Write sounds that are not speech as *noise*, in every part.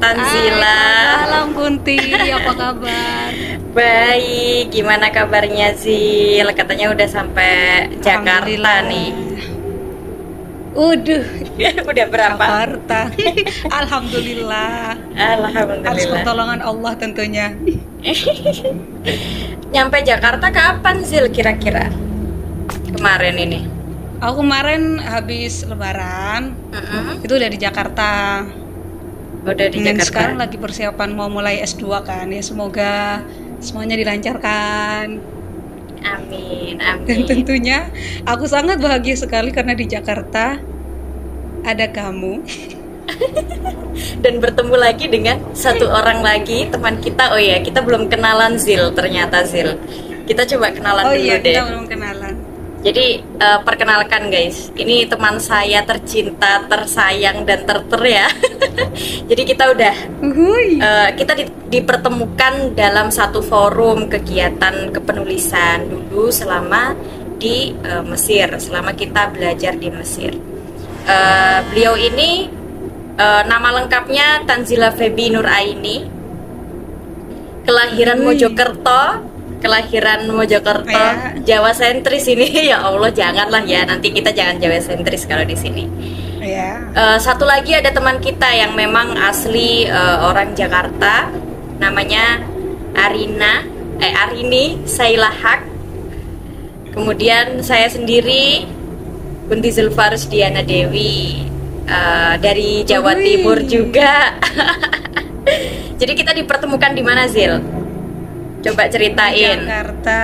Tanzila. Hai, malam Kunti, apa kabar? *laughs* Baik, gimana kabarnya Zil? Katanya udah sampai Jakarta nih. Udah, *laughs* udah berapa? Jakarta. *laughs* Alhamdulillah. Atas Alhamdulillah. pertolongan Allah tentunya. Nyampe Jakarta kapan Zil kira-kira? Kemarin ini. Aku kemarin habis lebaran, Mm-mm. itu udah di Jakarta. Udah di Dan Jakarta. sekarang lagi persiapan mau mulai S2 kan. Ya semoga semuanya dilancarkan. Amin, Dan amin. tentunya aku sangat bahagia sekali karena di Jakarta ada kamu. *laughs* Dan bertemu lagi dengan satu orang lagi teman kita. Oh ya, kita belum kenalan Zil ternyata Zil. Kita coba kenalan Oh dulu iya, deh. kita belum kenalan. Jadi eh, perkenalkan guys, ini teman saya tercinta, tersayang dan terter ya. *laughs* Jadi kita udah eh, kita di- dipertemukan dalam satu forum kegiatan kepenulisan dulu selama di eh, Mesir, selama kita belajar di Mesir. Eh, beliau ini eh, nama lengkapnya Tanzila Febi Nuraini, kelahiran Wih. Mojokerto, kelahiran Mojokerto, Ya. Jawa sentris ini *laughs* ya Allah janganlah ya nanti kita jangan Jawa sentris kalau di sini. Ya. Eh, satu lagi ada teman kita yang memang asli eh, orang Jakarta, namanya Arina, eh Arini Sailahak. Kemudian saya sendiri Kunti Zulfarus Diana Dewi eh, dari Jawa Wih. Timur juga. *laughs* Jadi kita dipertemukan di mana Zil? Coba ceritain. Jakarta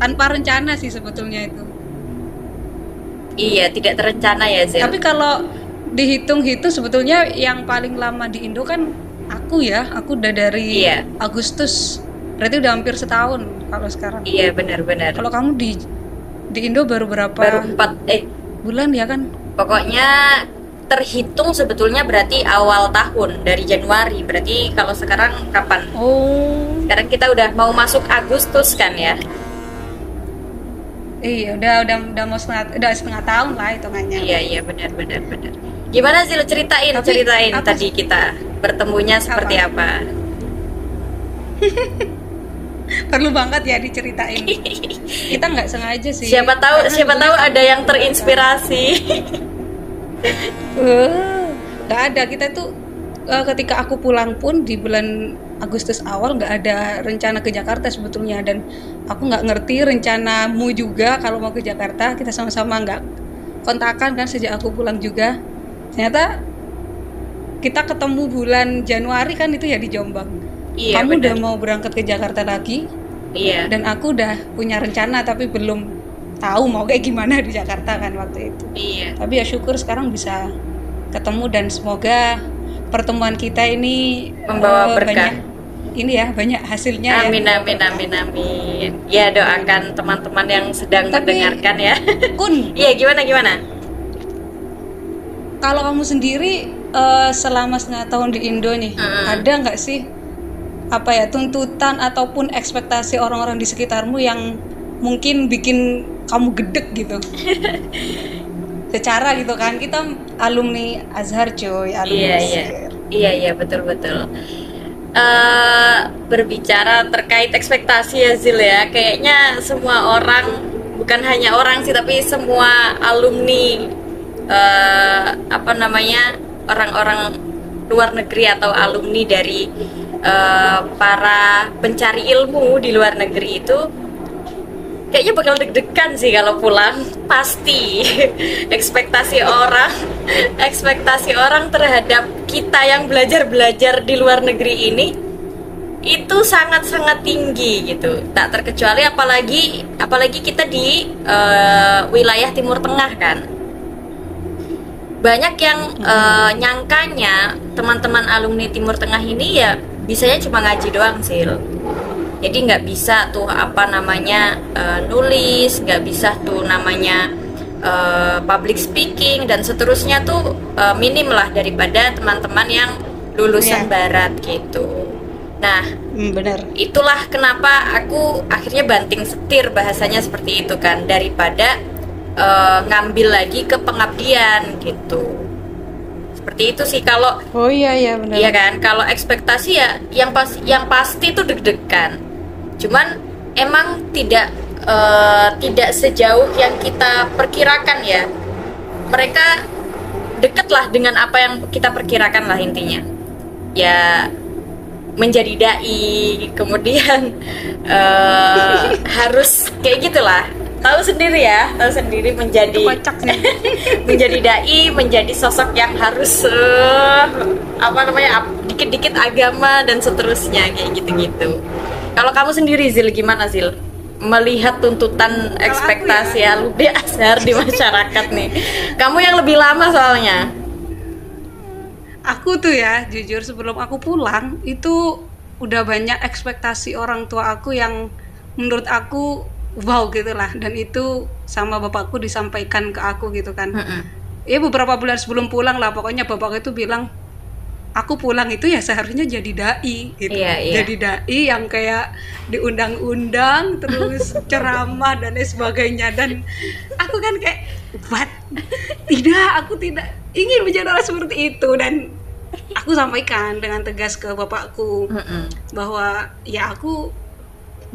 tanpa rencana sih sebetulnya itu. Iya, tidak terencana ya Zil. Tapi kalau dihitung-hitung sebetulnya yang paling lama di Indo kan aku ya. Aku udah dari Iya. Agustus. Berarti udah hampir setahun kalau sekarang. Iya benar-benar. Kalau kamu di di Indo baru berapa Baru empat eh bulan ya kan? Pokoknya terhitung sebetulnya berarti awal tahun dari Januari. Berarti kalau sekarang kapan? Oh. Sekarang kita udah mau masuk Agustus kan ya? Iya, udah udah udah mau setengah udah setengah tahun lah hitungannya. Iya iya benar benar benar. Gimana sih lo ceritain Tapi ceritain apa tadi kita bertemunya seperti apa? *laughs* Perlu banget ya diceritain. *laughs* Kita nggak sengaja sih. siapa tahu Karena siapa tahu sebetulnya- ada yang terinspirasi. Eh, *laughs* nggak ada kita tuh eh, ketika aku pulang pun di bulan Agustus awal nggak ada rencana ke Jakarta sebetulnya dan aku nggak ngerti rencanamu juga kalau mau ke Jakarta kita sama-sama nggak kontakan kan sejak aku pulang juga ternyata kita ketemu bulan Januari kan itu ya di Jombang iya kamu udah benar. mau berangkat ke Jakarta lagi Iya. dan aku udah punya rencana tapi belum tahu mau kayak gimana di Jakarta kan waktu itu Iya. tapi ya syukur sekarang bisa ketemu dan semoga pertemuan kita ini Membawa eh, berkah. banyak ini ya banyak hasilnya Amin ya amin amin amin. Ya doakan teman-teman yang sedang Tapi- mendengarkan ya. *laughs* Kun Iya gimana gimana? kalau kamu sendiri eh, selama setengah tahun di Indo nih Mm. ada nggak sih apa ya tuntutan ataupun ekspektasi orang-orang di sekitarmu yang mungkin bikin kamu gedek gitu *laughs* secara gitu kan. Kita alumni Azhar cuy alumni Iya iya. Iya iya betul betul. Eh berbicara terkait ekspektasi ya Zil ya, kayaknya semua orang bukan hanya orang sih tapi semua alumni eh apa namanya orang-orang luar negeri atau alumni dari eh, para pencari ilmu di luar negeri itu kayaknya bakal deg-degan sih kalau pulang. Pasti. *laughs* Ekspektasi orang ekspektasi orang terhadap kita yang belajar-belajar di luar negeri ini itu sangat-sangat tinggi gitu. Tak terkecuali apalagi apalagi kita di eh, wilayah Timur Tengah kan. Banyak yang eh, nyangkanya teman-teman alumni Timur Tengah ini ya bisanya cuma ngaji doang sih jadi nggak bisa tuh apa namanya eh, nulis nggak bisa tuh namanya eh, public speaking dan seterusnya tuh eh, minim lah daripada teman-teman yang lulusan Iya. barat gitu. Nah Hmm, benar itulah kenapa aku akhirnya banting setir bahasanya seperti itu kan daripada uh, ngambil lagi ke pengabdian gitu. Seperti itu sih kalau oh iya iya benar iya kan? Kalau ekspektasi ya yang pas yang pasti itu deg-degan cuman emang tidak uh, tidak sejauh yang kita perkirakan ya. Mereka dekatlah dengan apa yang kita perkirakan lah intinya. Ya menjadi dai kemudian uh, *laughs* harus kayak gitulah. Tahu sendiri ya tahu sendiri menjadi *laughs* menjadi dai menjadi sosok yang harus uh, apa namanya dikit-dikit agama dan seterusnya kayak gitu-gitu kalau kamu sendiri Zil gimana Zil melihat tuntutan ekspektasi ya. alumni Azhar di masyarakat nih. Kamu yang lebih lama soalnya. Aku tuh ya, jujur sebelum aku pulang itu udah banyak ekspektasi orang tua aku yang menurut aku wow gitu lah dan itu sama bapakku disampaikan ke aku gitu kan. Mm -hmm. Ya beberapa bulan sebelum pulang lah pokoknya bapak itu bilang aku pulang itu ya seharusnya jadi dai gitu iya, iya. jadi dai yang kayak diundang-undang terus *laughs* ceramah dan lain sebagainya dan aku kan kayak what tidak aku tidak ingin menjadi orang seperti itu dan aku sampaikan dengan tegas ke bapakku mm -mm. bahwa ya aku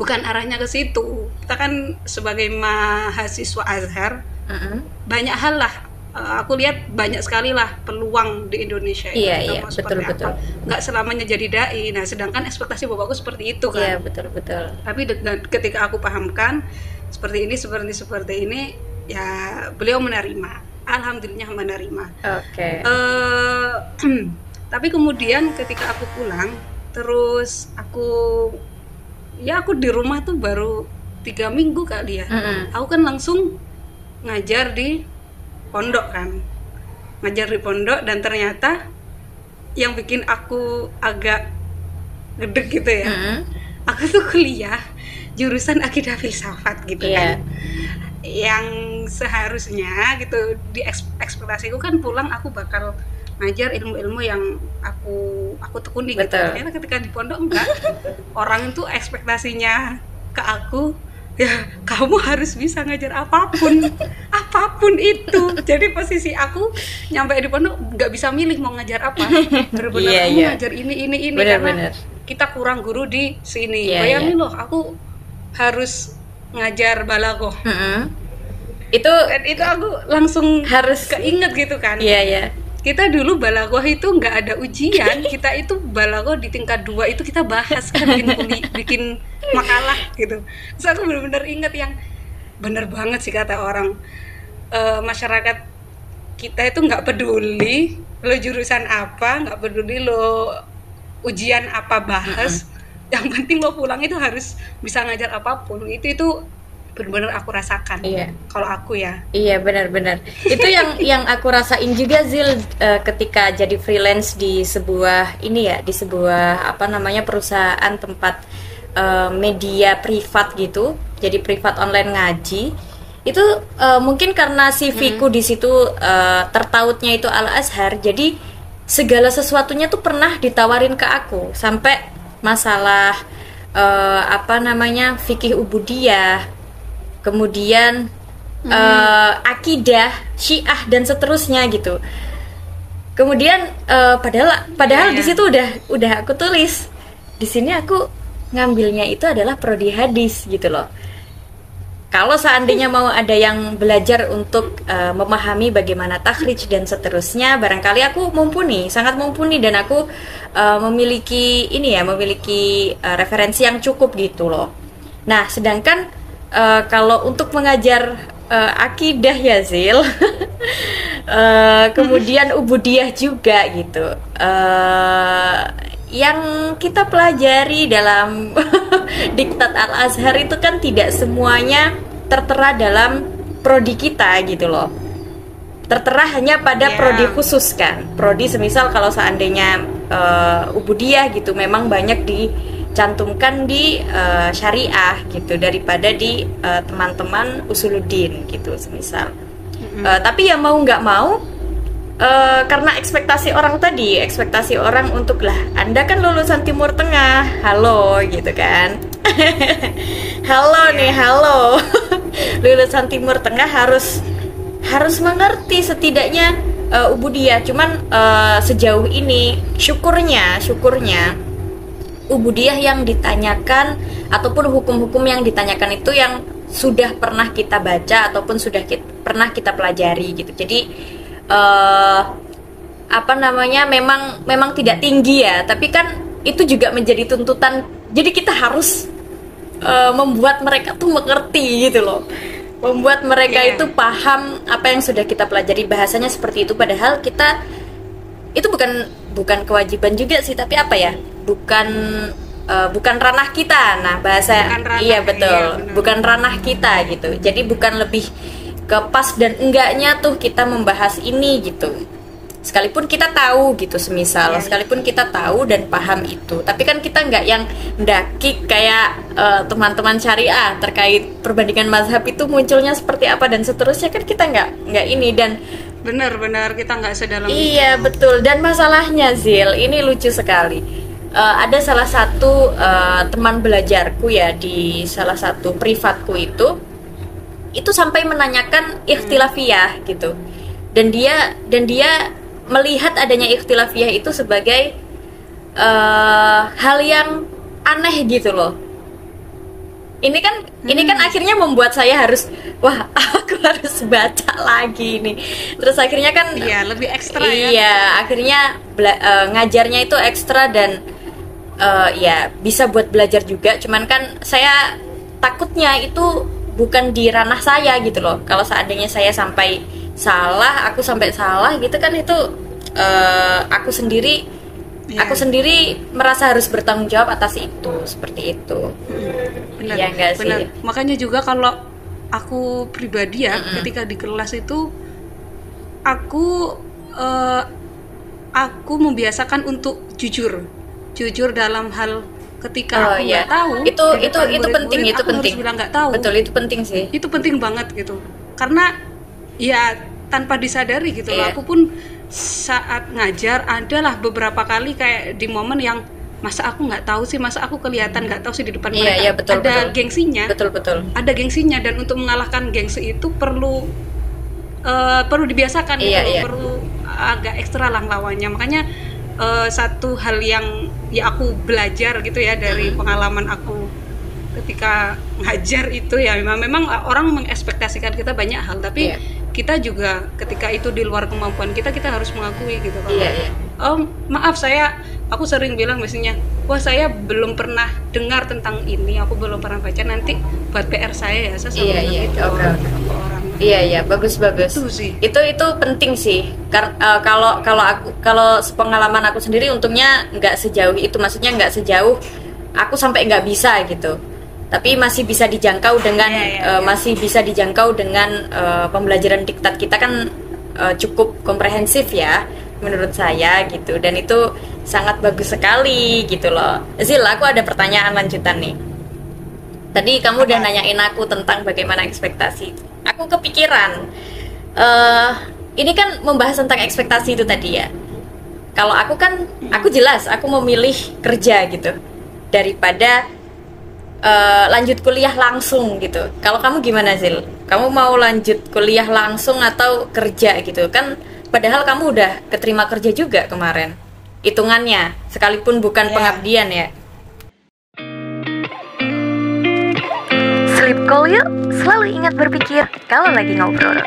bukan arahnya ke situ kita kan sebagai mahasiswa Azhar mm -mm. banyak hal lah uh, aku lihat banyak sekali lah peluang di Indonesia iya iya betul betul. nggak selamanya jadi dai. Nah sedangkan ekspektasi bapakku seperti itu kan. iya betul betul. Tapi ketika aku pahamkan seperti ini seperti seperti ini ya beliau menerima. Alhamdulillah menerima. Oke. Okay. uh, eh, *clears throat* tapi kemudian ketika aku pulang terus aku ya aku di rumah tuh baru tiga minggu kali ya. Mm -hmm. aku kan langsung ngajar di pondok kan. Ngajar di pondok dan ternyata yang bikin aku agak gede gitu ya. Mm-hmm. aku tuh kuliah jurusan akidah filsafat gitu yeah. kan. Yang seharusnya gitu di ekspektasiku kan pulang aku bakal ngajar ilmu-ilmu yang aku aku tekuni gitu. Ternyata ketika di pondok enggak. *laughs* Orang itu ekspektasinya ke aku ya kamu harus bisa ngajar apa pun apa pun itu jadi posisi aku nyampe di pondok nggak bisa milih mau ngajar apa benar-benar yeah, yeah. ngajar ini ini ini bener, karena bener. kita kurang guru di sini yeah, bayangin yeah. loh aku harus ngajar balago mm -hmm. itu itu aku langsung harus keinget gitu kan iya yeah, iya yeah kita dulu balagoh itu nggak ada ujian. *laughs* Kita itu balagoh di tingkat dua itu kita bahas kan bikin kuli, *laughs* bikin makalah gitu. Terus aku benar-benar inget yang bener banget sih kata orang. E, masyarakat kita itu nggak peduli lo jurusan apa nggak peduli lo ujian apa bahas. Yang penting lo pulang itu harus bisa ngajar apa pun. Itu itu benar-benar aku rasakan. Iya. Kalau aku ya. Iya benar-benar. Itu yang *laughs* yang aku rasain juga Zil uh, ketika jadi freelance di sebuah ini ya di sebuah apa namanya perusahaan tempat uh, media privat gitu. Jadi privat online ngaji. Itu uh, mungkin karena CV-ku hmm. di situ uh, tertautnya itu Al Azhar. Jadi segala sesuatunya tuh pernah ditawarin ke aku sampai masalah uh, apa namanya fikih ubudiyah kemudian hmm. uh, akidah Syiah dan seterusnya gitu kemudian uh, padahal padahal yeah, di iya. situ udah udah aku tulis di sini aku ngambilnya itu adalah prodi hadis gitu loh kalau seandainya mau ada yang belajar untuk uh, memahami bagaimana takhrij dan seterusnya, barangkali aku mumpuni, sangat mumpuni dan aku uh, memiliki ini ya, memiliki uh, referensi yang cukup gitu loh. Nah, sedangkan uh, kalau untuk mengajar uh, akidah ya Zil uh, *laughs* kemudian *laughs* ubudiyah juga gitu. Uh, yang kita pelajari dalam *laughs* diktat Al Azhar itu kan tidak semuanya tertera dalam prodi kita gitu loh. Tertera hanya pada yeah. prodi khusus kan. Prodi semisal kalau seandainya uh, ubudiyah gitu memang banyak di cantumkan di uh, syariah gitu daripada di uh, teman-teman usuluddin gitu semisal mm-hmm. uh, tapi ya mau nggak mau uh, karena ekspektasi orang tadi ekspektasi orang untuk lah anda kan lulusan timur tengah halo gitu kan *laughs* halo nih halo *laughs* lulusan Timur Tengah harus harus mengerti setidaknya uh, ubudiyah. Cuman uh, sejauh ini syukurnya syukurnya ubudiyah yang ditanyakan ataupun hukum-hukum yang ditanyakan itu yang sudah pernah kita baca ataupun sudah kita, pernah kita pelajari gitu. Jadi uh, apa namanya memang memang tidak tinggi ya, tapi kan itu juga menjadi tuntutan. Jadi kita harus uh, membuat mereka tuh mengerti gitu loh. Membuat mereka yeah. itu paham apa yang sudah kita pelajari bahasanya seperti itu padahal kita itu bukan bukan kewajiban juga sih, tapi apa ya? Bukan uh, bukan ranah kita. Nah, bahasa ranah, iya betul, iya, bukan ranah kita gitu. Jadi bukan lebih ke pas dan enggaknya tuh kita membahas ini gitu. Sekalipun kita tahu gitu semisal, ya, sekalipun kita tahu dan paham itu, tapi kan kita nggak yang mendaki kayak uh, teman-teman syariah terkait perbandingan mazhab itu munculnya seperti apa dan seterusnya. Kan kita nggak nggak ini dan benar-benar kita nggak sedalam iya itu. betul. Dan masalahnya Zil ini lucu sekali uh, ada salah satu uh, teman belajarku ya di salah satu privatku itu itu sampai menanyakan ikhtilafiyah gitu dan dia dan dia melihat adanya ikhtilafiyah itu sebagai uh, hal yang aneh gitu loh ini kan hmm. ini kan hmm. akhirnya membuat saya harus wah *laughs* aku harus baca lagi nih terus akhirnya kan iya lebih ekstra iya, ya iya akhirnya uh, ngajarnya itu ekstra dan uh, ya bisa buat belajar juga cuman kan saya takutnya itu bukan di ranah saya gitu loh kalau seandainya saya sampai salah aku sampai salah gitu kan itu uh, aku sendiri yeah. aku sendiri merasa harus bertanggung jawab atas itu seperti itu benar ya enggak sih benar. makanya juga kalau aku pribadi ya mm -hmm. ketika di kelas itu aku uh, aku membiasakan untuk jujur jujur dalam hal ketika oh, aku iya. nggak tahu itu itu itu penting itu penting bilang nggak tahu betul itu penting sih itu penting banget gitu karena ya tanpa disadari gitu yeah. loh iya. aku pun saat ngajar adalah beberapa kali kayak di momen yang masa aku nggak tahu sih masa aku kelihatan nggak tahu sih di depan yeah, mereka yeah, betul, ada betul. gengsinya betul betul ada gengsinya dan untuk mengalahkan gengsi itu perlu uh, perlu dibiasakan yeah, gitu yeah. perlu agak ekstra lah lawannya makanya uh, satu hal yang ya aku belajar gitu ya dari pengalaman aku ketika ngajar itu ya memang memang orang mengekspektasikan kita banyak hal tapi yeah. kita juga ketika itu di luar kemampuan kita kita harus mengakui gitu kalau yeah, yeah. oh maaf saya aku sering bilang biasanya wah saya belum pernah dengar tentang ini aku belum pernah baca nanti buat PR saya ya saya selalu yeah, yeah. itu okay. orang Iya iya bagus bagus. Itu sih. Itu itu penting sih. Kar uh, kalau kalau aku kalau pengalaman aku sendiri untungnya nggak sejauh itu maksudnya nggak sejauh aku sampai nggak bisa gitu. Tapi masih bisa dijangkau dengan yeah, yeah, uh, yeah. masih bisa dijangkau dengan uh, pembelajaran diktat kita kan uh, cukup komprehensif ya menurut saya gitu dan itu sangat bagus sekali gitu loh. Zil, aku ada pertanyaan lanjutan nih. Tadi kamu udah nanyain aku tentang bagaimana ekspektasi. Aku kepikiran uh, ini kan membahas tentang ekspektasi itu tadi ya. Kalau aku kan aku jelas aku memilih kerja gitu daripada uh, lanjut kuliah langsung gitu. Kalau kamu gimana Zil? Kamu mau lanjut kuliah langsung atau kerja gitu? Kan padahal kamu udah keterima kerja juga kemarin hitungannya sekalipun bukan yeah. pengabdian ya Sleep call yuk, selalu ingat berpikir kalau lagi ngobrol.